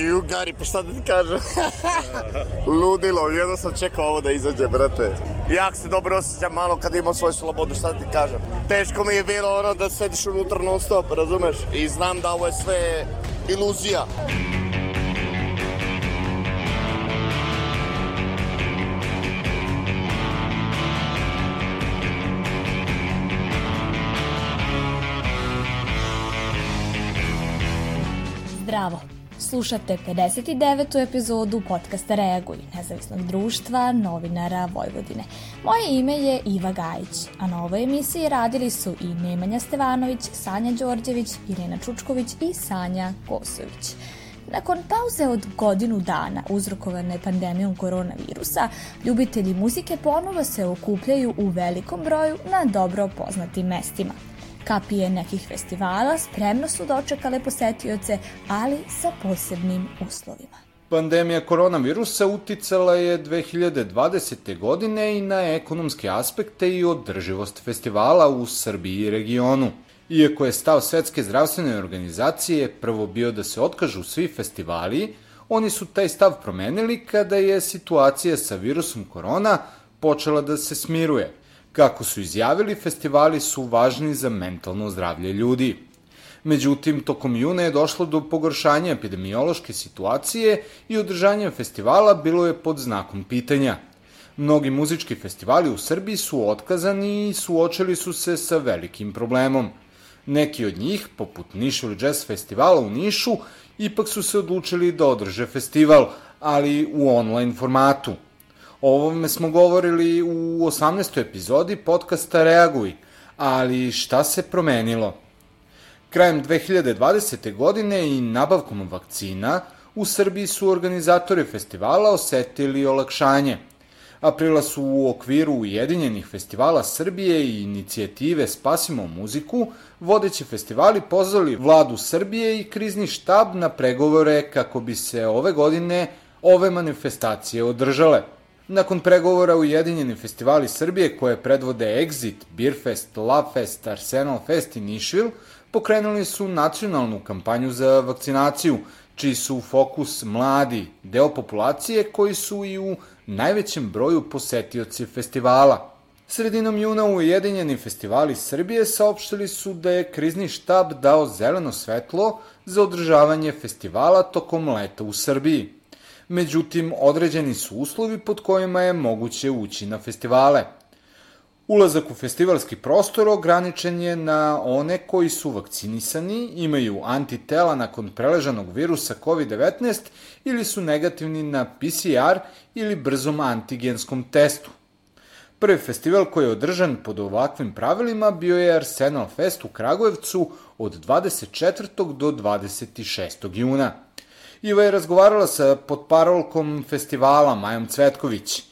Ju, Gari, pa šta da ti kažem? Ludilo, jedno sam čekao ovo da izađe, brate. Jak se dobro osjećam malo kad imam svoju slobodu, šta da ti kažem. Teško mi je bilo ono da sediš unutra non stop, razumeš? I znam da ovo je sve iluzija. Zdravo! Slušate 59. epizodu podcasta Reaguj, nezavisnog društva novinara Vojvodine. Moje ime je Iva Gajić, a na ovoj emisiji radili su i Nemanja Stevanović, Sanja Đorđević, Irena Čučković i Sanja Kosović. Nakon pauze od godinu dana uzrokovane pandemijom koronavirusa, ljubitelji muzike ponovo se okupljaju u velikom broju na dobro poznatim mestima – Kapije nekih festivala spremno su dočekale posetioce, ali sa posebnim uslovima. Pandemija koronavirusa uticala je 2020. godine i na ekonomske aspekte i održivost festivala u Srbiji i regionu. Iako je stav Svetske zdravstvene organizacije prvo bio da se otkažu svi festivali, oni su taj stav promenili kada je situacija sa virusom korona počela da se smiruje – Kako su izjavili, festivali su važni za mentalno zdravlje ljudi. Međutim, tokom juna je došlo do pogoršanja epidemiološke situacije i održanje festivala bilo je pod znakom pitanja. Mnogi muzički festivali u Srbiji su otkazani i suočili su se sa velikim problemom. Neki od njih, poput Nišul Jazz festivala u Nišu, ipak su se odlučili da održe festival, ali u online formatu – O ovome smo govorili u 18. epizodi podcasta Reaguj, ali šta se promenilo? Krajem 2020. godine i nabavkom vakcina u Srbiji su organizatori festivala osetili olakšanje. Aprila su u okviru Ujedinjenih festivala Srbije i inicijative Spasimo muziku vodeći festivali pozvali vladu Srbije i krizni štab na pregovore kako bi se ove godine ove manifestacije održale – Nakon pregovora Ujedinjeni festivali Srbije koje predvode Exit, Beerfest, Lovefest, Arsenal Fest i Nišvil pokrenuli su nacionalnu kampanju za vakcinaciju, čiji su fokus mladi, deo populacije koji su i u najvećem broju posetioci festivala. Sredinom juna Ujedinjeni festivali Srbije saopštili su da je krizni štab dao zeleno svetlo za održavanje festivala tokom leta u Srbiji međutim određeni su uslovi pod kojima je moguće ući na festivale. Ulazak u festivalski prostor ograničen je na one koji su vakcinisani, imaju antitela nakon preležanog virusa COVID-19 ili su negativni na PCR ili brzom antigenskom testu. Prvi festival koji je održan pod ovakvim pravilima bio je Arsenal Fest u Kragujevcu od 24. do 26. juna. Iva je razgovarala sa podparolkom festivala Majom Cvetković.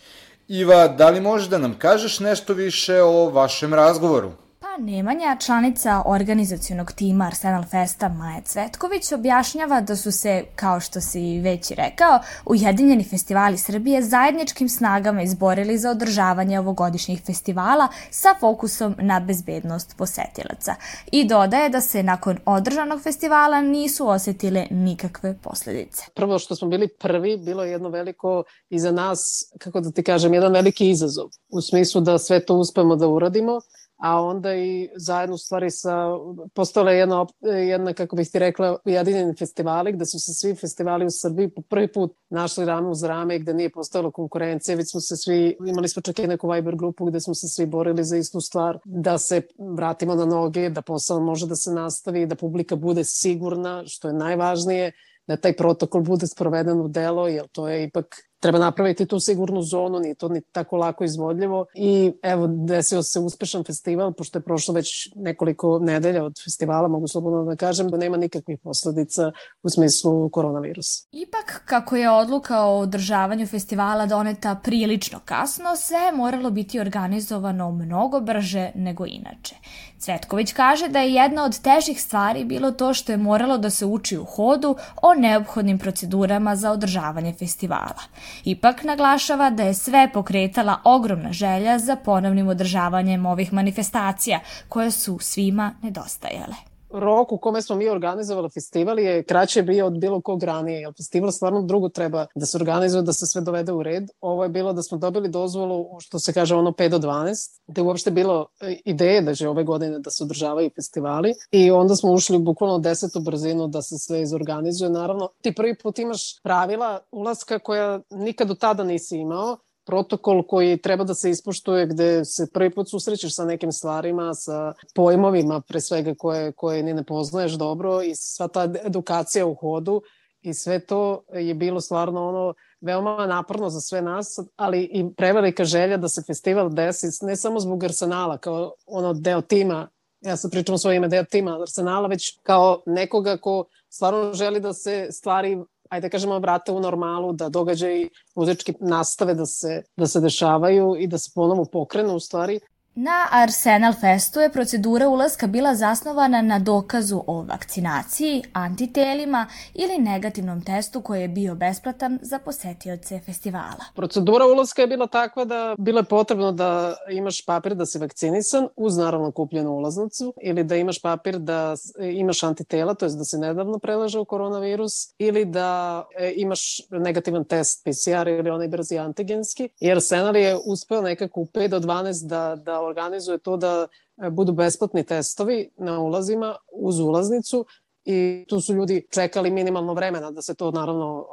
Iva, da li možeš da nam kažeš nešto više o vašem razgovoru? Nemanja, članica organizacijonog tima Arsenal Festa Maja Cvetković, objašnjava da su se, kao što si već rekao, Ujedinjeni festivali Srbije zajedničkim snagama izborili za održavanje ovogodišnjih festivala sa fokusom na bezbednost posetilaca. I dodaje da se nakon održanog festivala nisu osetile nikakve posledice. Prvo što smo bili prvi, bilo je jedno veliko i za nas, kako da ti kažem, jedan veliki izazov. U smislu da sve to uspemo da uradimo a onda i zajedno u stvari sa, postala jedna, jedna, kako bih ti rekla, ujedinjeni festivali, gde su se svi festivali u Srbiji po prvi put našli rame uz rame, gde nije postojala konkurencija, već smo se svi, imali smo čak i neku Viber grupu gde smo se svi borili za istu stvar, da se vratimo na noge, da posao može da se nastavi, da publika bude sigurna, što je najvažnije, da taj protokol bude sproveden u delo, jer to je ipak treba napraviti tu sigurnu zonu, nije to ni tako lako izvodljivo i evo desio se uspešan festival, pošto je prošlo već nekoliko nedelja od festivala, mogu slobodno da kažem da nema nikakvih posledica u smislu koronavirusa. Ipak, kako je odluka o održavanju festivala doneta prilično kasno, sve moralo biti organizovano mnogo brže nego inače. Cvetković kaže da je jedna od težih stvari bilo to što je moralo da se uči u hodu o neophodnim procedurama za održavanje festivala. Ipak naglašava da je sve pokretala ogromna želja za ponovnim održavanjem ovih manifestacija, koje su svima nedostajale. Rok u kome smo mi organizovali festival je kraće bio od bilo kog ranije, jer festival stvarno drugo treba da se organizuje, da se sve dovede u red. Ovo je bilo da smo dobili dozvolu, što se kaže ono 5 do 12, da je uopšte bilo e, ideje da će ove godine da se održavaju festivali i onda smo ušli bukvalno desetu brzinu da se sve izorganizuje. Naravno, ti prvi put imaš pravila ulaska koja nikad do tada nisi imao, protokol koji treba da se ispoštuje gde se prvi put susrećeš sa nekim stvarima, sa pojmovima pre svega koje, koje ni ne poznaješ dobro i sva ta edukacija u hodu i sve to je bilo stvarno ono veoma naporno za sve nas, ali i prevelika želja da se festival desi ne samo zbog Arsenala kao ono deo tima, ja sad pričam svoje ime deo tima Arsenala, već kao nekoga ko stvarno želi da se stvari ajde da kažemo, vrate u normalu, da događaji muzički nastave da se, da se dešavaju i da se ponovo pokrenu u stvari. Na Arsenal Festu je procedura ulaska bila zasnovana na dokazu o vakcinaciji, antitelima ili negativnom testu koji je bio besplatan za posetioce festivala. Procedura ulaska je bila takva da bilo je potrebno da imaš papir da si vakcinisan uz naravno kupljenu ulaznicu ili da imaš papir da imaš antitela, to je da se nedavno preležao koronavirus ili da e, imaš negativan test PCR ili onaj brzi antigenski. I Arsenal je uspeo nekako u 5 do 12 da, da organizuje to da e, budu besplatni testovi na ulazima uz ulaznicu i tu su ljudi čekali minimalno vremena da se to naravno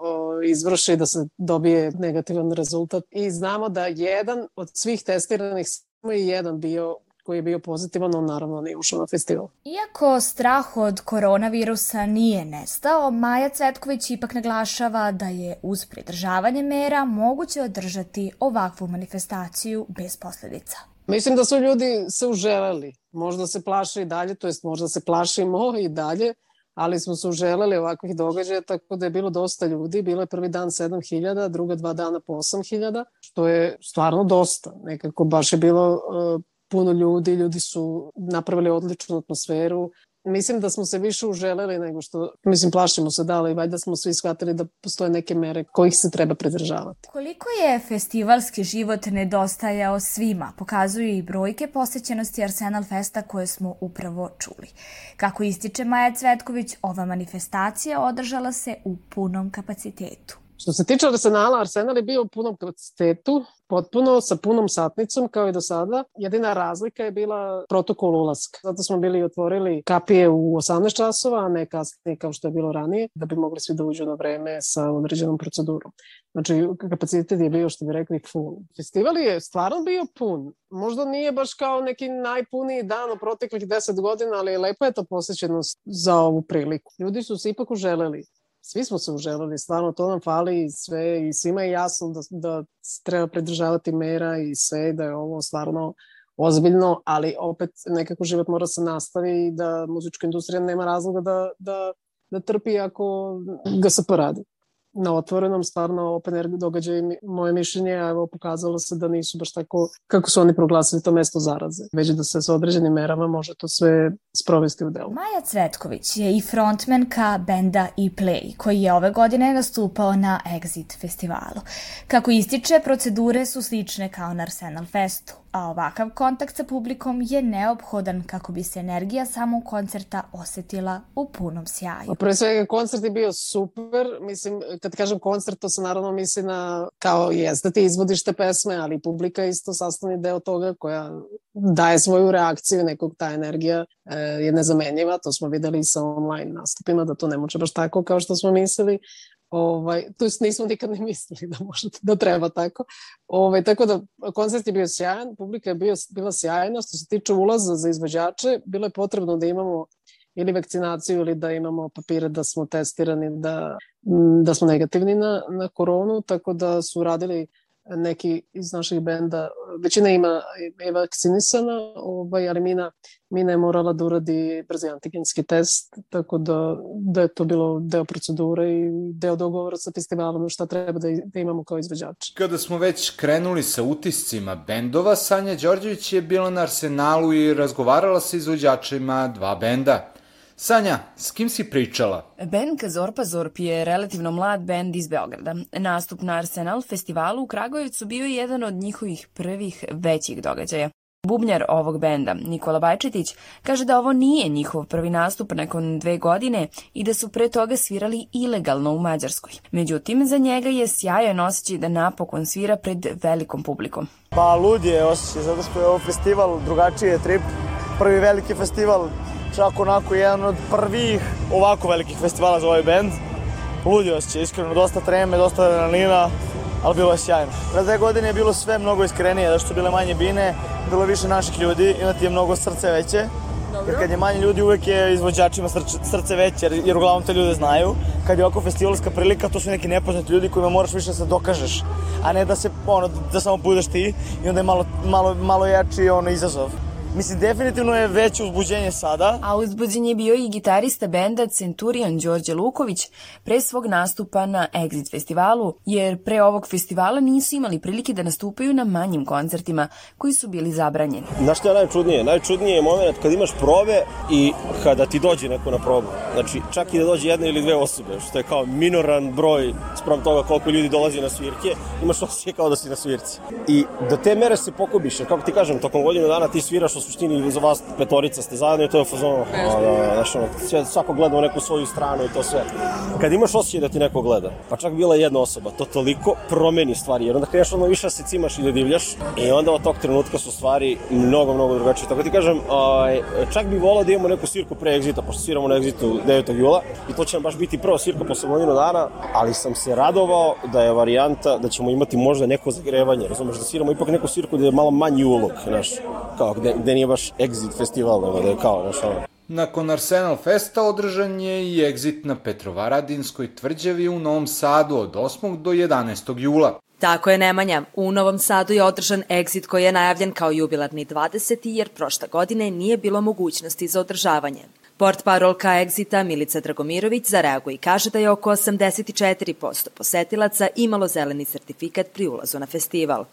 izvrši, da se dobije negativan rezultat. I znamo da jedan od svih testiranih samo je jedan bio koji je bio pozitivan, on naravno nije ušao na festival. Iako strah od koronavirusa nije nestao, Maja Cvetković ipak naglašava da je uz pridržavanje mera moguće održati ovakvu manifestaciju bez posledica. Mislim da su ljudi se uželeli. Možda se plaše i dalje, to jest možda se plašimo i dalje, ali smo se uželeli ovakvih događaja, tako da je bilo dosta ljudi. Bilo je prvi dan 7000, druga dva dana po 8000, što je stvarno dosta. Nekako baš je bilo uh, puno ljudi, ljudi su napravili odličnu atmosferu, Mislim da smo se više uželeli nego što, mislim, plašimo se da, ali valjda smo svi shvatili da postoje neke mere kojih se treba pridržavati. Koliko je festivalski život nedostajao svima, pokazuju i brojke posećenosti Arsenal Festa koje smo upravo čuli. Kako ističe Maja Cvetković, ova manifestacija održala se u punom kapacitetu. Što se tiče Arsenala, Arsenal je bio u punom kapacitetu, potpuno sa punom satnicom kao i do sada. Jedina razlika je bila protokol ulaska. Zato smo bili otvorili kapije u 18 časova, a ne kasnije kao što je bilo ranije, da bi mogli svi da uđu na vreme sa određenom procedurom. Znači, kapacitet je bio, što bi rekli, full. Festival je stvarno bio pun. Možda nije baš kao neki najpuniji dan u proteklih 10 godina, ali lepo je to posjećenost za ovu priliku. Ljudi su se ipak uželeli svi smo se uželili, stvarno to nam fali i sve i svima je jasno da, da treba pridržavati mera i sve da je ovo stvarno ozbiljno, ali opet nekako život mora se nastavi i da muzička industrija nema razloga da, da, da trpi ako ga se poradi na otvorenom, stvarno open air događaj, moje mišljenje, a evo pokazalo se da nisu baš tako kako su oni proglasili to mesto zaraze, već da se sa određenim merama može to sve sprovesti u delu. Maja Cvetković je i frontmenka benda E-Play, koji je ove godine nastupao na Exit festivalu. Kako ističe, procedure su slične kao na Arsenal Festu a ovakav kontakt sa publikom je neophodan kako bi se energija samog koncerta osetila u punom sjaju. Pa pre svega koncert je bio super, mislim, kad kažem koncert, to se naravno misli na, kao jes da ti izvodiš te pesme, ali publika isto sastavni deo toga koja daje svoju reakciju, nekog ta energija e, je nezamenjiva, to smo videli sa online nastupima, da to ne može baš tako kao što smo mislili, Ovaj, to jest nismo nikad ne mislili da može, da treba tako. Ovaj, tako da koncert je bio sjajan, publika je bio, bila sjajna. Što se tiče ulaza za izvođače, bilo je potrebno da imamo ili vakcinaciju ili da imamo papire da smo testirani, da, da smo negativni na, na koronu, tako da su radili neki iz naših benda, većina ima je vakcinisana, ovaj, ali Mina, Mina je morala da uradi brzi antigenski test, tako da, da je to bilo deo procedure i deo dogovora sa festivalom šta treba da, da imamo kao izvođač. Kada smo već krenuli sa utiscima bendova, Sanja Đorđević je bila na Arsenalu i razgovarala sa izvođačima dva benda. Sanja, s kim si pričala? Band Zorpa Zorp je relativno mlad bend iz Beograda. Nastup na Arsenal festivalu u Kragujevcu bio je jedan od njihovih prvih većih događaja. Bubnjar ovog benda, Nikola Bajčetić, kaže da ovo nije njihov prvi nastup nakon dve godine i da su pre toga svirali ilegalno u Mađarskoj. Međutim, za njega je sjajan osjećaj da napokon svira pred velikom publikom. Pa lud je osjećaj, zato što je ovo festival, drugačiji je trip. Prvi veliki festival, čak onako jedan od prvih ovako velikih festivala za ovaj band. Lud je osjećaj, iskreno, dosta treme, dosta adrenalina, ali bilo je sjajno. Pre dve godine je bilo sve mnogo iskrenije, zato što bile manje bine, bilo više naših ljudi i onda ti je mnogo srce veće. Dobro. Jer kad je manje ljudi, uvek je izvođačima srce, srce veće, jer, jer uglavnom te ljude znaju. Kad je oko festivalska prilika, to su neki nepoznati ljudi kojima moraš više da se dokažeš, a ne da se, ono, da samo budeš ti i onda je malo, malo, malo jači ono, izazov. Mislim, definitivno je veće uzbuđenje sada. A uzbuđen je bio i gitarista benda Centurion Đorđe Luković pre svog nastupa na Exit festivalu, jer pre ovog festivala nisu imali prilike da nastupaju na manjim koncertima koji su bili zabranjeni. Znaš što je najčudnije? Najčudnije je moment kad imaš probe i kada ti dođe neko na probu. Znači, čak i da dođe jedna ili dve osobe, što je kao minoran broj sprem toga koliko ljudi dolazi na svirke, imaš osjećaj kao da si na svirci. I do te mere se pokubiš, jer kako ti kažem, tokom godinu dana ti sviraš u suštini za vas petorica ste zajedno i to je fazon, da, da, znaš, ono, sve, svako gleda u neku svoju stranu i to sve. Kad imaš osjećaj da ti neko gleda, pa čak bila jedna osoba, to toliko promeni stvari, jer onda kreneš ono više da se cimaš i da divljaš i onda od tog trenutka su stvari mnogo, mnogo drugačije. Tako ti kažem, aj, čak bi volao da imamo neku svirku pre Exita, pošto sviramo na Exitu 9. jula i to će nam baš biti prva svirka posle godinu dana, ali sam se radovao da je varijanta da ćemo imati možda neko zagrevanje, razumeš, da sviramo ipak neku svirku gde je malo manji ulog, znaš, kao gde, gde nije baš exit festival, nego da je kao, znaš, ono. Nakon Arsenal Festa održan je i exit na Petrovaradinskoj tvrđavi u Novom Sadu od 8. do 11. jula. Tako je Nemanja. U Novom Sadu je održan exit koji je najavljen kao jubilarni 20. jer prošle godine nije bilo mogućnosti za održavanje. Port parolka Exita Milica Dragomirović zareaguje i kaže da je oko 84% posetilaca imalo zeleni sertifikat pri ulazu na festival.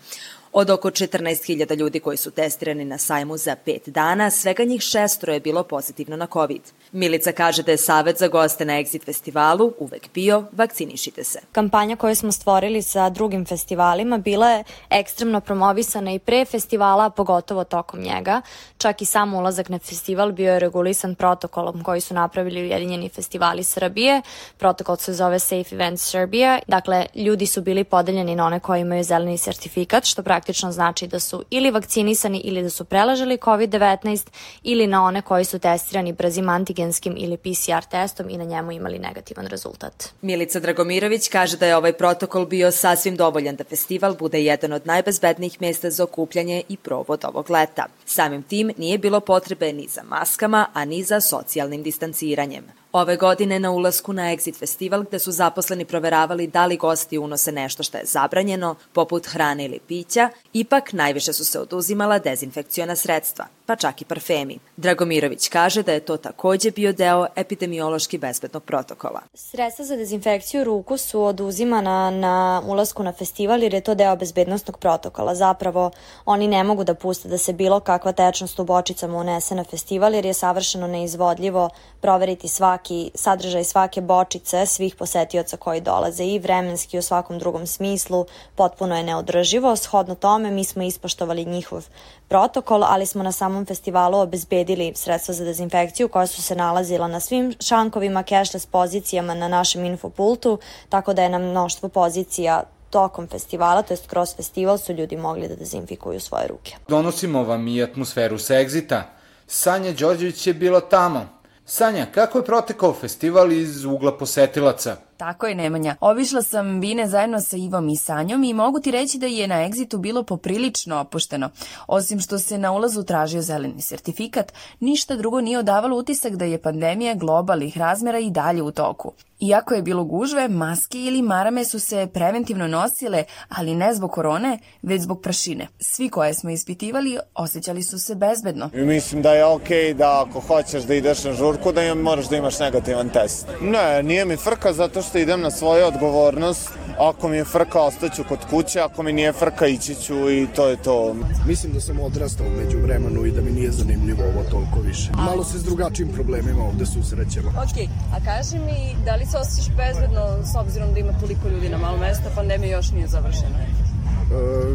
Od oko 14.000 ljudi koji su testirani na sajmu za pet dana, svega njih šestro je bilo pozitivno na COVID. Milica kaže da je savet za goste na Exit festivalu uvek bio vakcinišite se. Kampanja koju smo stvorili sa drugim festivalima bila je ekstremno promovisana i pre festivala, pogotovo tokom njega. Čak i sam ulazak na festival bio je regulisan protokolom koji su napravili Ujedinjeni festivali Srbije. Protokol se zove Safe Events Serbia. Dakle, ljudi su bili podeljeni na one koji imaju zeleni sertifikat, što praktično znači da su ili vakcinisani ili da su prelažali COVID-19 ili na one koji su testirani brzim antigenskim ili PCR testom i na njemu imali negativan rezultat. Milica Dragomirović kaže da je ovaj protokol bio sasvim dovoljan da festival bude jedan od najbezbednijih mesta za okupljanje i provod ovog leta. Samim tim nije bilo potrebe ni za maskama, a ni za socijalnim distanciranjem. Ove godine na ulasku na Exit festival gde su zaposleni proveravali da li gosti unose nešto što je zabranjeno, poput hrane ili pića, ipak najviše su se oduzimala dezinfekciona sredstva, pa čak i parfemi. Dragomirović kaže da je to takođe bio deo epidemiološki bezbednog protokola. Sredstva za dezinfekciju ruku su oduzimana na ulasku na festival jer je to deo bezbednostnog protokola. Zapravo oni ne mogu da puste da se bilo kakva tečnost u bočicama unese na festival jer je savršeno neizvodljivo proveriti svaki sadržaj svake bočice svih posetioca koji dolaze i vremenski i u svakom drugom smislu potpuno je neodrživo. Shodno tome mi smo ispoštovali njihov protokol, ali smo na samom festivalu obezbedili sredstva za dezinfekciju koja su se nalazila na svim šankovima, cashless pozicijama na našem infopultu, tako da je na mnoštvo pozicija tokom festivala, to jest kroz festival, su ljudi mogli da dezinfikuju svoje ruke. Donosimo vam i atmosferu sa Exita. Sanja Đorđević je bila tamo. Sanja, kako je protekao festival iz ugla posetilaca? Tako je, Nemanja. Obišla sam Vine zajedno sa Ivom i Sanjom i mogu ti reći da je na Exitu bilo poprilično opušteno. Osim što se na ulazu tražio zeleni sertifikat, ništa drugo nije odavalo utisak da je pandemija globalnih razmera i dalje u toku. Iako je bilo gužve, maske ili marame su se preventivno nosile, ali ne zbog korone, već zbog prašine. Svi koje smo ispitivali osjećali su se bezbedno. I mislim da je okej okay da ako hoćeš da ideš na žurku da moraš da imaš negativan test. Ne, nije mi frka zato što idem na svoju odgovornost. Ako mi je frka, ostaću kod kuće, ako mi nije frka, ići ću i to je to. Mislim da sam odrastao među vremenu i da mi nije zanimljivo ovo toliko više. Malo se s drugačijim problemima ovde susrećemo. Ok, a kaži mi, da li se osjećaš bezbedno s obzirom da ima toliko ljudi na malo mesta, pandemija još nije završena?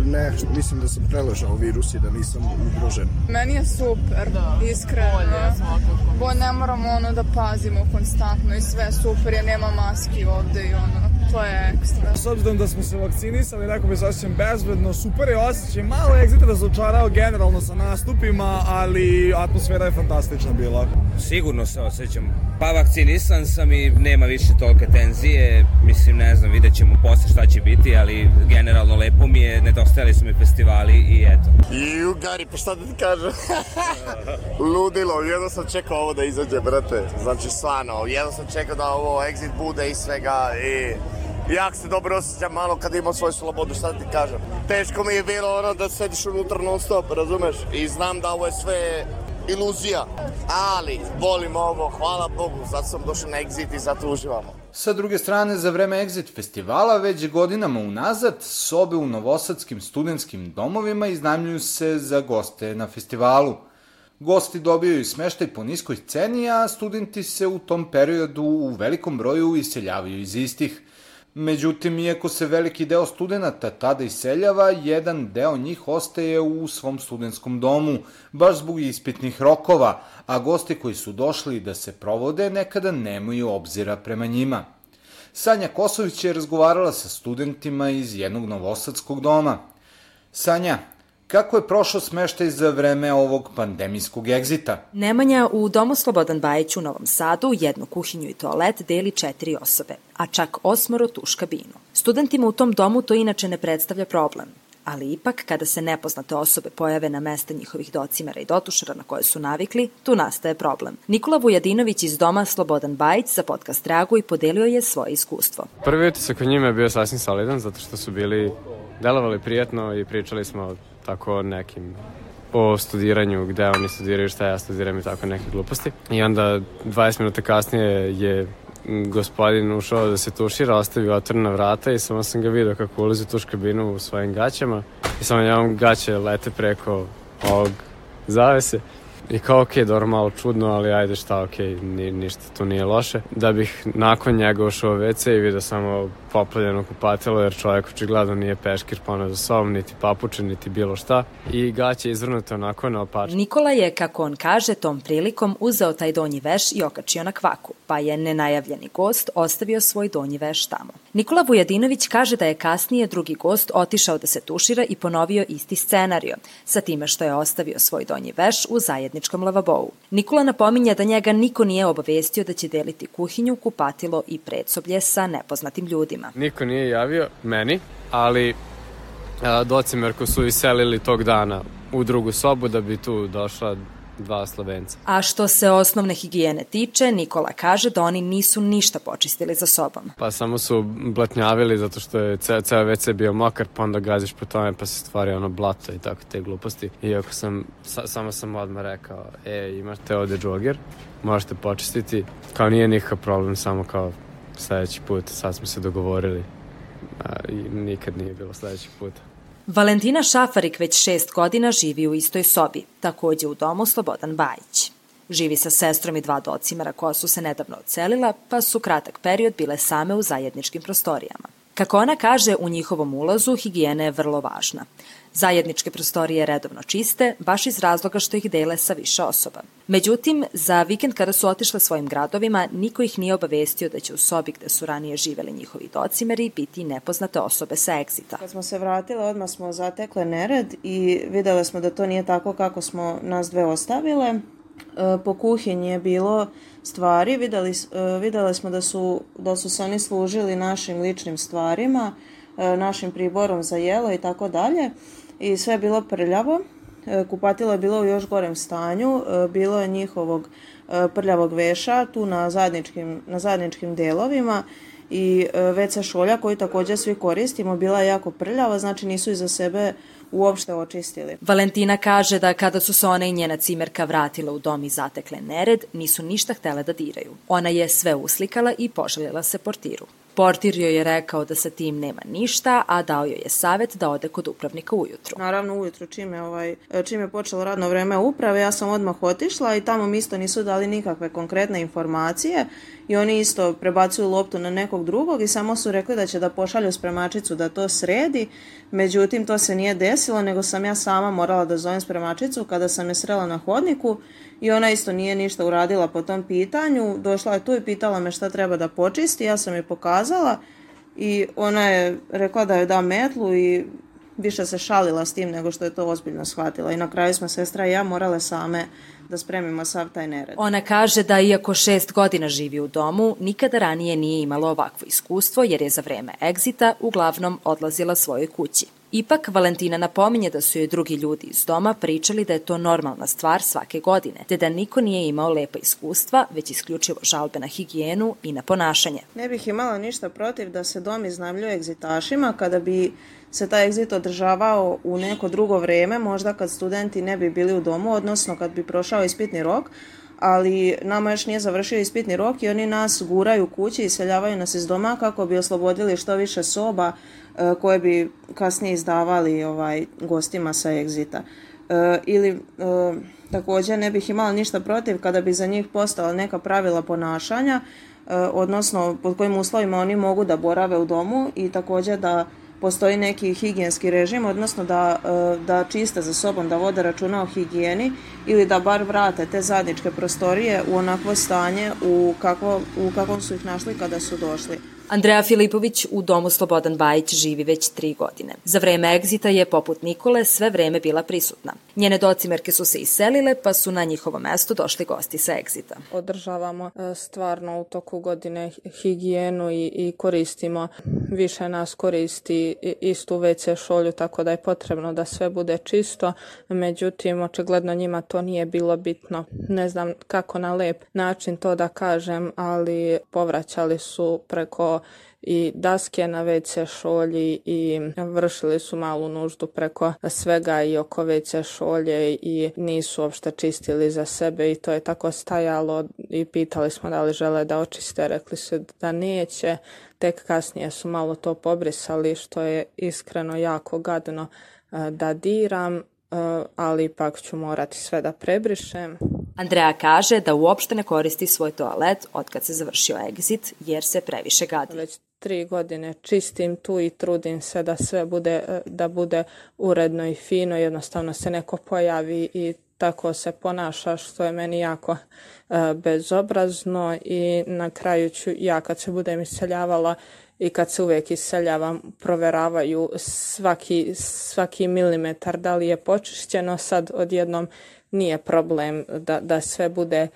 Ne, mislim da sam preležao virus i da nisam ugrožen. Meni je super, da. iskreno. Bolje, Bo ne moramo ono da pazimo konstantno i sve super, jer nema maski ovde i ono, to je ekstra. S obzirom da smo se vakcinisali, neko bi se osjećam bezbedno, super je osjećaj, malo je Exit razočarao generalno sa nastupima, ali atmosfera je fantastična bila. Sigurno se osjećam. Pa vakcinisan sam i nema više tolike tenzije, mislim ne znam, vidjet ćemo posle šta će biti, ali generalno lepo mi je, nedostajali su mi festivali i eto. I Gari, pa šta da ti kažem? Ludilo, jedno sam čekao ovo da izađe, brate. Znači, stvarno, jedno sam čekao da ovo exit bude i svega i jak se dobro osjećam malo kad imam svoju slobodu, šta da ti kažem. Teško mi je bilo ono da sediš unutra non stop, razumeš? I znam da ovo je sve iluzija, ali volim ovo, hvala Bogu, zato sam došao na Exit i zato uživamo. Sa druge strane, za vreme Exit festivala, već godinama unazad, sobe u novosadskim studentskim domovima iznajmljuju se za goste na festivalu. Gosti dobijaju smeštaj po niskoj ceni, a studenti se u tom periodu u velikom broju iseljavaju iz istih. Međutim, iako se veliki deo studenta tada iseljava, jedan deo njih ostaje u svom studentskom domu, baš zbog ispitnih rokova, a gosti koji su došli da se provode nekada nemaju obzira prema njima. Sanja Kosović je razgovarala sa studentima iz jednog novosadskog doma. Sanja, Kako je prošao smeštaj za vreme ovog pandemijskog egzita? Nemanja u Domu Slobodan Bajić u Novom Sadu jednu kuhinju i toalet deli četiri osobe, a čak osmoro tuš kabinu. Studentima u tom domu to inače ne predstavlja problem, ali ipak kada se nepoznate osobe pojave na mesta njihovih docimera i dotušara na koje su navikli, tu nastaje problem. Nikola Vujadinović iz Doma Slobodan Bajić za podcast Dragu i podelio je svoje iskustvo. Prvi utisak o njima je bio sasvim solidan zato što su bili delovali prijatno i pričali smo tako nekim o studiranju, gde oni studiraju, šta ja studiram i tako neke gluposti. I onda 20 minuta kasnije je gospodin ušao da se tušira, ostavio otvorena vrata i samo sam ga vidio kako ulazi u tuš kabinu u svojim gaćama i samo njegov gaće lete preko ovog zavese I kao, ok, dobro, malo čudno, ali ajde šta, ok, ni, ništa tu nije loše. Da bih nakon njega ušao u WC i vidio samo poplavljeno kupatilo, jer čovjek očigledno nije peškir ponao za sobom, niti papuče, niti bilo šta. I gaće izvrnute onako na opač. Nikola je, kako on kaže, tom prilikom uzeo taj donji veš i okačio na kvaku, pa je nenajavljeni gost ostavio svoj donji veš tamo. Nikola Vujadinović kaže da je kasnije drugi gost otišao da se tušira i ponovio isti scenario, sa time što je ostavio svoj donji veš u zajedničkom lavabou. Nikola napominja da njega niko nije obavestio da će deliti kuhinju, kupatilo i predsoblje sa nepoznatim ljudima. Niko nije javio meni, ali a, docimerko su iselili tog dana u drugu sobu da bi tu došla dva Slovenca. A što se osnovne higijene tiče, Nikola kaže da oni nisu ništa počistili za sobom. Pa samo su blatnjavili zato što je ceo, ceo WC bio mokar, pa onda gaziš po tome pa se stvari ono blato i tako te gluposti. Iako sam, sa, samo sam odmah rekao, e, imate ovde džoger, možete počistiti. Kao nije nikakav problem, samo kao sledeći put, sad smo se dogovorili. A, I nikad nije bilo sledećeg puta. Valentina Šafarik već šest godina živi u istoj sobi, takođe u domu Slobodan Bajić. Živi sa sestrom i dva docimara koja su se nedavno ocelila, pa su kratak period bile same u zajedničkim prostorijama. Kako ona kaže, u njihovom ulazu higijena je vrlo važna. Zajedničke prostorije redovno čiste, baš iz razloga što ih dele sa više osoba. Međutim, za vikend kada su otišle svojim gradovima, niko ih nije obavestio da će u sobi gde su ranije živeli njihovi docimeri biti nepoznate osobe sa egzita. Kad smo se vratile, odmah smo zatekle nered i videle smo da to nije tako kako smo nas dve ostavile. E, po kuhinji je bilo stvari, videli, e, videli smo da su, da su se oni služili našim ličnim stvarima, e, našim priborom za jelo i tako dalje i sve je bilo prljavo. Kupatilo je bilo u još gorem stanju, bilo je njihovog prljavog veša tu na zajedničkim, na zajedničkim delovima i WC šolja koju takođe svi koristimo bila je jako prljava, znači nisu iza sebe uopšte očistili. Valentina kaže da kada su se ona i njena cimerka vratila u dom i zatekle nered, nisu ništa htele da diraju. Ona je sve uslikala i poželjela se portiru. Portir joj je rekao da sa tim nema ništa, a dao joj je savet da ode kod upravnika ujutru. Naravno ujutru čim je, ovaj, čim je počelo radno vreme uprave, ja sam odmah otišla i tamo mi isto nisu dali nikakve konkretne informacije i oni isto prebacuju loptu na nekog drugog i samo su rekli da će da pošalju spremačicu da to sredi, međutim to se nije desilo, nego sam ja sama morala da zovem spremačicu kada sam je srela na hodniku i ona isto nije ništa uradila po tom pitanju. Došla je tu i pitala me šta treba da počisti, ja sam je pokazala i ona je rekla da joj da metlu i više se šalila s tim nego što je to ozbiljno shvatila i na kraju smo sestra i ja morale same da spremimo sav taj nered. Ona kaže da iako šest godina živi u domu, nikada ranije nije imalo ovakvo iskustvo jer je za vreme egzita uglavnom odlazila svojoj kući. Ipak, Valentina napominje da su joj drugi ljudi iz doma pričali da je to normalna stvar svake godine, te da niko nije imao lepa iskustva, već isključivo žalbe na higijenu i na ponašanje. Ne bih imala ništa protiv da se dom iznajmljuje egzitašima kada bi se taj egzit održavao u neko drugo vreme, možda kad studenti ne bi bili u domu, odnosno kad bi prošao ispitni rok, ali nama još nije završio ispitni rok i oni nas guraju kući i seljavaju nas iz doma kako bi oslobodili što više soba e, koje bi kasnije izdavali ovaj gostima sa egzita. E, ili e, također ne bih imala ništa protiv kada bi za njih postala neka pravila ponašanja, odnosno pod kojim uslovima oni mogu da borave u domu i također da postoji neki higijenski režim, odnosno da, da čiste za sobom, da vode računa o higijeni ili da bar vrate te zadničke prostorije u onakvo stanje u, kakvo, u kakvom su ih našli kada su došli. Andreja Filipović u domu Slobodan Bajić živi već tri godine. Za vreme egzita je, poput Nikole, sve vreme bila prisutna. Njene docimerke su se iselile, pa su na njihovo mesto došli gosti sa egzita. Održavamo e, stvarno u toku godine higijenu i, i koristimo, više nas koristi istu WC šolju, tako da je potrebno da sve bude čisto. Međutim, očigledno njima to nije bilo bitno. Ne znam kako na lep način to da kažem, ali povraćali su preko i daske na WC šolji i vršili su malu nuždu preko svega i oko WC šolje i nisu uopšte čistili za sebe i to je tako stajalo i pitali smo da li žele da očiste, rekli su da neće, tek kasnije su malo to pobrisali što je iskreno jako gadno da diram, ali ipak ću morati sve da prebrišem. Andreja kaže da uopšte ne koristi svoj toalet od kad se završio exit jer se previše gadi. Već tri godine čistim tu i trudim se da sve bude, da bude uredno i fino, jednostavno se neko pojavi i tako se ponaša što je meni jako uh, bezobrazno i na kraju ću ja kad se budem iseljavala i kad se uvijek iseljavam proveravaju svaki, svaki milimetar da li je počišćeno sad odjednom nije problem da, da sve bude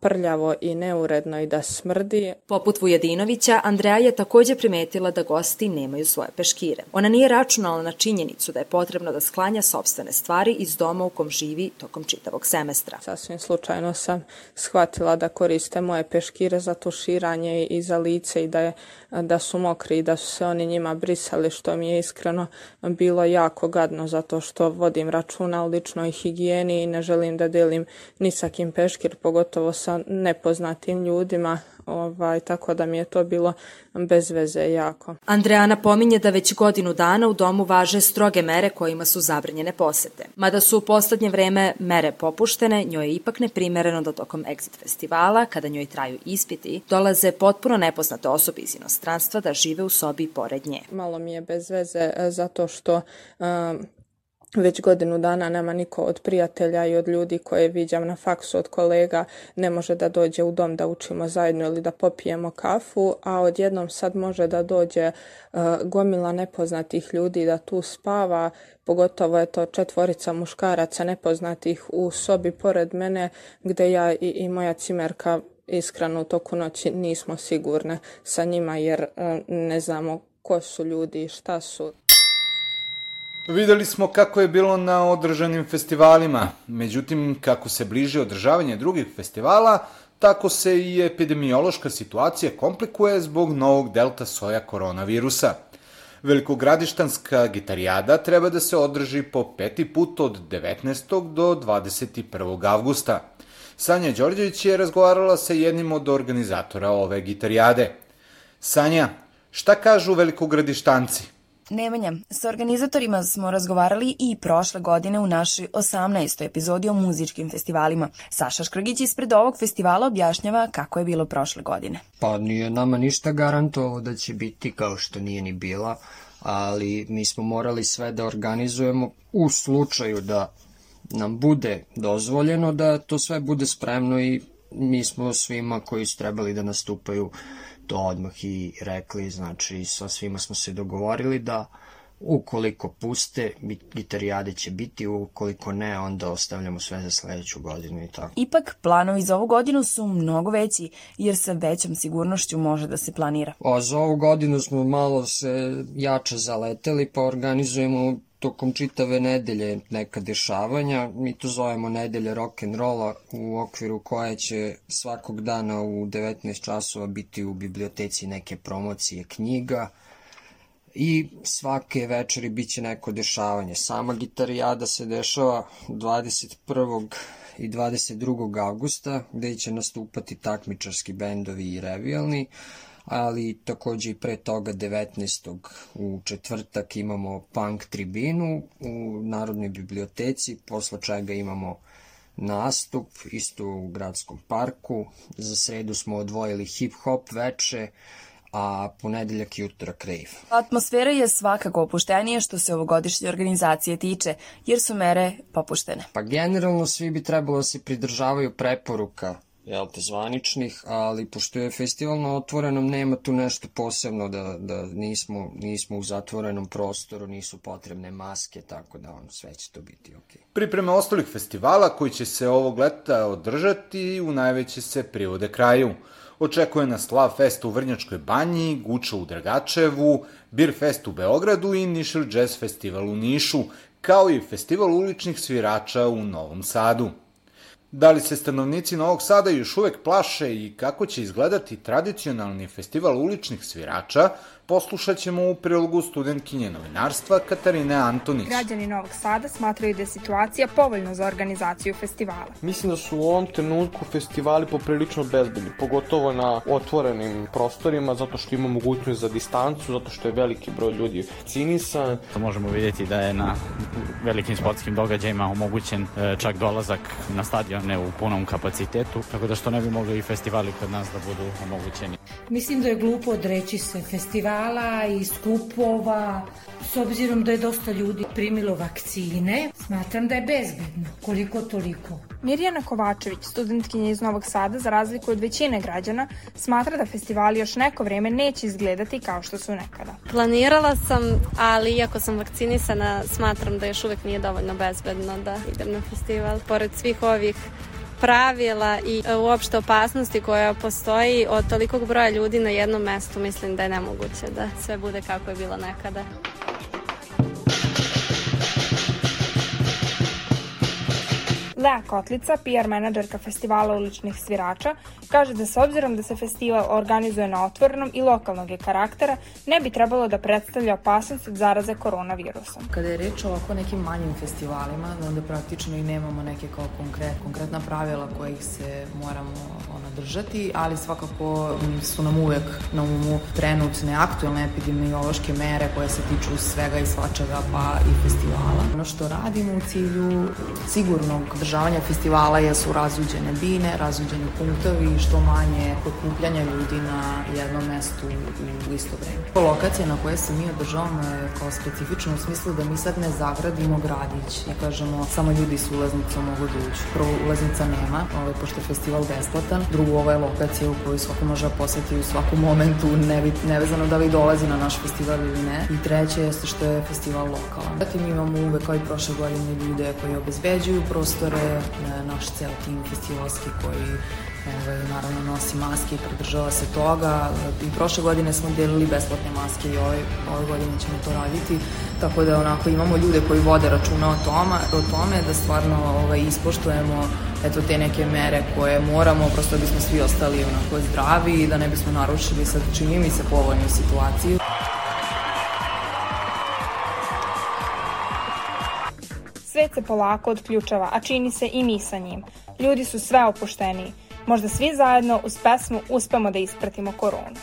prljavo i neuredno i da smrdi. Poput Vujedinovića, Andreja je takođe primetila da gosti nemaju svoje peškire. Ona nije računala na činjenicu da je potrebno da sklanja sobstvene stvari iz doma u kom živi tokom čitavog semestra. Sasvim slučajno sam shvatila da koriste moje peškire za tuširanje i za lice i da, je, da su mokri i da su se oni njima brisali, što mi je iskreno bilo jako gadno zato što vodim računa o ličnoj higijeni i ne želim da delim ni sa kim peškir, pogotovo pogotovo sa nepoznatim ljudima, ovaj, tako da mi je to bilo bez veze jako. Andreana pominje da već godinu dana u domu važe stroge mere kojima su zabranjene posete. Mada su u poslednje vreme mere popuštene, njoj je ipak neprimereno da tokom Exit festivala, kada njoj traju ispiti, dolaze potpuno nepoznate osobe iz inostranstva da žive u sobi pored nje. Malo mi je bez veze e, zato što um, već godinu dana nema niko od prijatelja i od ljudi koje viđam na faksu od kolega ne može da dođe u dom da učimo zajedno ili da popijemo kafu, a odjednom sad može da dođe uh, gomila nepoznatih ljudi da tu spava, pogotovo je to četvorica muškaraca nepoznatih u sobi pored mene gde ja i, i moja cimerka iskreno u toku noći nismo sigurne sa njima jer uh, ne znamo ko su ljudi i šta su. Videli smo kako je bilo na održanim festivalima, međutim, kako se bliže održavanje drugih festivala, tako se i epidemiološka situacija komplikuje zbog novog delta soja koronavirusa. Velikogradištanska gitarijada treba da se održi po peti put od 19. do 21. avgusta. Sanja Đorđević je razgovarala sa jednim od organizatora ove gitarijade. Sanja, Šta kažu velikogradištanci? Nemanja, sa organizatorima smo razgovarali i prošle godine u našoj 18. epizodi o muzičkim festivalima. Saša Škrgić ispred ovog festivala objašnjava kako je bilo prošle godine. Pa nije nama ništa garantovalo da će biti kao što nije ni bila, ali mi smo morali sve da organizujemo u slučaju da nam bude dozvoljeno da to sve bude spremno i mi smo svima koji su trebali da nastupaju to odmah i rekli, znači sa svima smo se dogovorili da ukoliko puste, gitarijade će biti, ukoliko ne, onda ostavljamo sve za sledeću godinu i tako. Ipak, planovi za ovu godinu su mnogo veći, jer sa većom sigurnošću može da se planira. A za ovu godinu smo malo se jače zaleteli, pa organizujemo tokom čitave nedelje neka dešavanja. Mi to zovemo nedelje rock and rolla u okviru koje će svakog dana u 19 časova biti u biblioteci neke promocije knjiga i svake večeri biće neko dešavanje. Sama gitarijada se dešava 21. i 22. augusta gde će nastupati takmičarski bendovi i revijalni, ali takođe i pre toga 19. u četvrtak imamo punk tribinu u Narodnoj biblioteci, posle čega imamo nastup isto u gradskom parku. Za sredu smo odvojili hip-hop veče, a ponedeljak i utorak rave. Atmosfera je svakako opuštenija što se ovogodišnje organizacije tiče, jer su mere popuštene. Pa generalno svi bi trebalo da se pridržavaju preporuka jel te, zvaničnih, ali pošto je festival na otvorenom, nema tu nešto posebno da, da nismo, nismo u zatvorenom prostoru, nisu potrebne maske, tako da on, sve će to biti ok. Pripreme ostalih festivala koji će se ovog leta održati u najveće se privode kraju. Očekuje nas Slav Fest u Vrnjačkoj banji, Guča u Dragačevu, Beer Fest u Beogradu i Nišel Jazz Festival u Nišu, kao i Festival uličnih svirača u Novom Sadu. Da li se stanovnici Novog Sada još uvek plaše i kako će izgledati tradicionalni festival uličnih svirača, poslušat ćemo u prilogu studentkinje novinarstva Katarine Antonić. Građani Novog Sada smatraju da je situacija povoljna za organizaciju festivala. Mislim da su u ovom trenutku festivali poprilično bezbedni, pogotovo na otvorenim prostorima, zato što ima mogućnost za distancu, zato što je veliki broj ljudi vakcinisan. Možemo vidjeti da je na velikim sportskim događajima omogućen e, čak dolazak na stadione u punom kapacitetu, tako da što ne bi mogli i festivali kod nas da budu omogućeni. Mislim da je glupo odreći se festival festivala i skupova, s obzirom da je dosta ljudi primilo vakcine, smatram da je bezbedno, koliko toliko. Mirjana Kovačević, studentkinja iz Novog Sada, za razliku od većine građana, smatra da festivali još neko vreme neće izgledati kao što su nekada. Planirala sam, ali iako sam vakcinisana, smatram da još uvek nije dovoljno bezbedno da idem na festival. Pored svih ovih pravila i e, uopšte opasnosti koja postoji od tolikog broja ljudi na jednom mestu, mislim da je nemoguće da sve bude kako je bilo nekada. Lea Kotlica, PR menadžerka festivala uličnih svirača, kaže da s obzirom da se festival organizuje na otvorenom i lokalnog je karaktera, ne bi trebalo da predstavlja opasnost od zaraze koronavirusom. Kada je reč o ovako nekim manjim festivalima, onda praktično i nemamo neke kao konkret, konkretna pravila kojih se moramo ona, držati, ali svakako su nam uvek na umu trenutne aktualne epidemiološke mere koje se tiču svega i svačega pa i festivala. Ono što radimo u cilju sigurnog održavanja festivala jesu razuđene bine, razuđeni punktovi, što manje pokupljanja ljudi na jednom mestu u isto vreme. Lokacija na kojoj se mi održavamo je kao specifična u smislu da mi sad ne zagradimo gradić i kažemo samo ljudi s ulaznicom mogu da uđu. Prvo, ulaznica nema, ovaj, pošto je festival besplatan. Drugo, ovo je lokacija u kojoj svako može da poseti u svakom momentu, ne, nevezano da li dolazi na naš festival ili ne. I treće jeste što je festival lokalan. Zatim imamo uvek kao i prošle godine ljude koji obezbeđuju prostore, naš ceo tim festivalski koji ovaj, naravno nosi maske i pridržava se toga. I prošle godine smo delili besplatne maske i ove, ove godine ćemo to raditi. Tako da onako imamo ljude koji vode računa o, tome, o tome da stvarno ovaj, ispoštujemo eto te neke mere koje moramo prosto da bismo svi ostali onako zdravi i da ne bismo narušili sad čini mi se povoljnu situaciju. Svet se polako odključava, a čini se i mi sa njim. Ljudi su sve opušteniji. Možda svi zajedno uz pesmu uspemo da ispratimo koronu.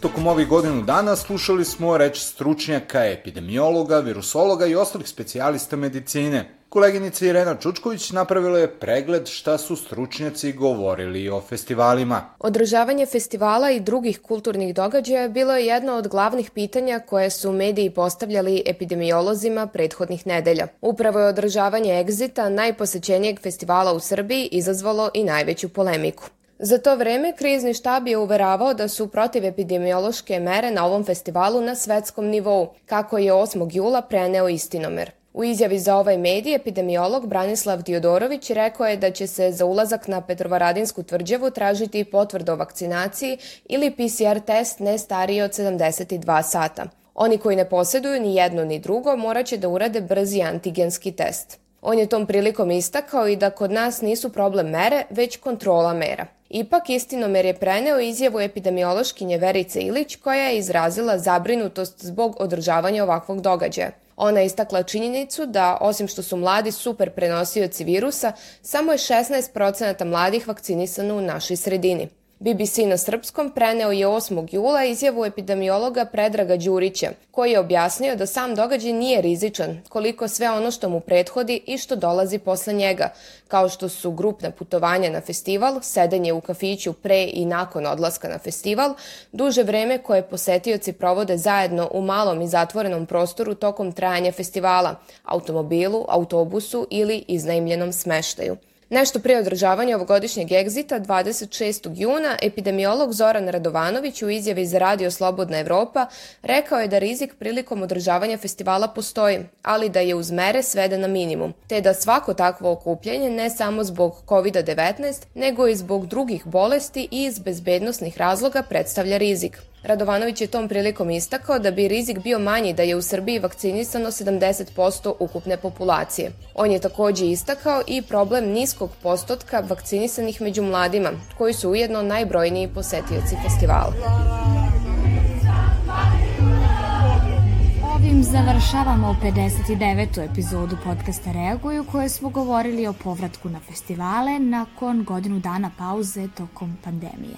Tokom ovih godinu dana slušali smo reč stručnjaka, epidemiologa, virusologa i ostalih specijalista medicine. Koleginica Irena Čučković napravila je pregled šta su stručnjaci govorili o festivalima. Održavanje festivala i drugih kulturnih događaja bilo je jedno od glavnih pitanja koje su mediji postavljali epidemiolozima prethodnih nedelja. Upravo je održavanje Exita, najposećenijeg festivala u Srbiji, izazvalo i najveću polemiku. Za to vreme krizni štab je uveravao da su protivepidemiološke mere na ovom festivalu na svetskom nivou, kako je 8. jula preneo istinomer. U izjavi za ovaj medij epidemiolog Branislav Diodorović rekao je da će se za ulazak na Petrovaradinsku tvrđavu tražiti potvrda o vakcinaciji ili PCR test ne stariji od 72 sata. Oni koji ne poseduju ni jedno ni drugo moraće da urade brzi antigenski test. On je tom prilikom istakao i da kod nas nisu problem mere, već kontrola mera. Ipak istinomer je preneo izjavu epidemiološkinje Verice Ilić koja je izrazila zabrinutost zbog održavanja ovakvog događaja. Ona je istakla činjenicu da, osim što su mladi super prenosioci virusa, samo je 16% mladih vakcinisano u našoj sredini. BBC na srpskom preneo je 8. jula izjavu epidemiologa Predraga Đurića, koji je objasnio da sam događaj nije rizičan, koliko sve ono što mu prethodi i što dolazi posle njega, kao što su grupna putovanja na festival, sedenje u kafiću pre i nakon odlaska na festival, duže vreme koje posetioci provode zajedno u malom i zatvorenom prostoru tokom trajanja festivala, automobilu, autobusu ili iznajmljenom smeštaju. Nešto pre održavanja ovogodišnjeg egzita, 26. juna, epidemiolog Zoran Radovanović u izjavi za Radio Slobodna Evropa rekao je da rizik prilikom održavanja festivala postoji, ali da je uz mere sveden na minimum, te da svako takvo okupljanje ne samo zbog COVID-19, nego i zbog drugih bolesti i iz bezbednostnih razloga predstavlja rizik. Radovanović je tom prilikom istakao da bi rizik bio manji da je u Srbiji vakcinisano 70% ukupne populacije. On je takođe istakao i problem niskog postotka vakcinisanih među mladima, koji su ujedno najbrojniji posetioci festivala. Ovim završavamo 59. epizodu podcasta Reaguju koje smo govorili o povratku na festivale nakon godinu dana pauze tokom pandemije.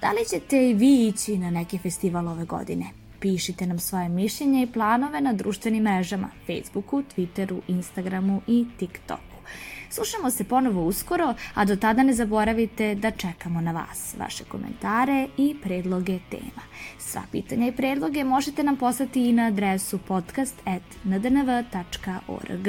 Da li ćete i vi ići na neki festival ove godine? Pišite nam svoje mišljenje i planove na društvenim mrežama Facebooku, Twitteru, Instagramu i TikToku. Slušamo se ponovo uskoro, a do tada ne zaboravite da čekamo na vas, vaše komentare i predloge tema. Sva pitanja i predloge možete nam poslati i na adresu podcast.ndnv.org.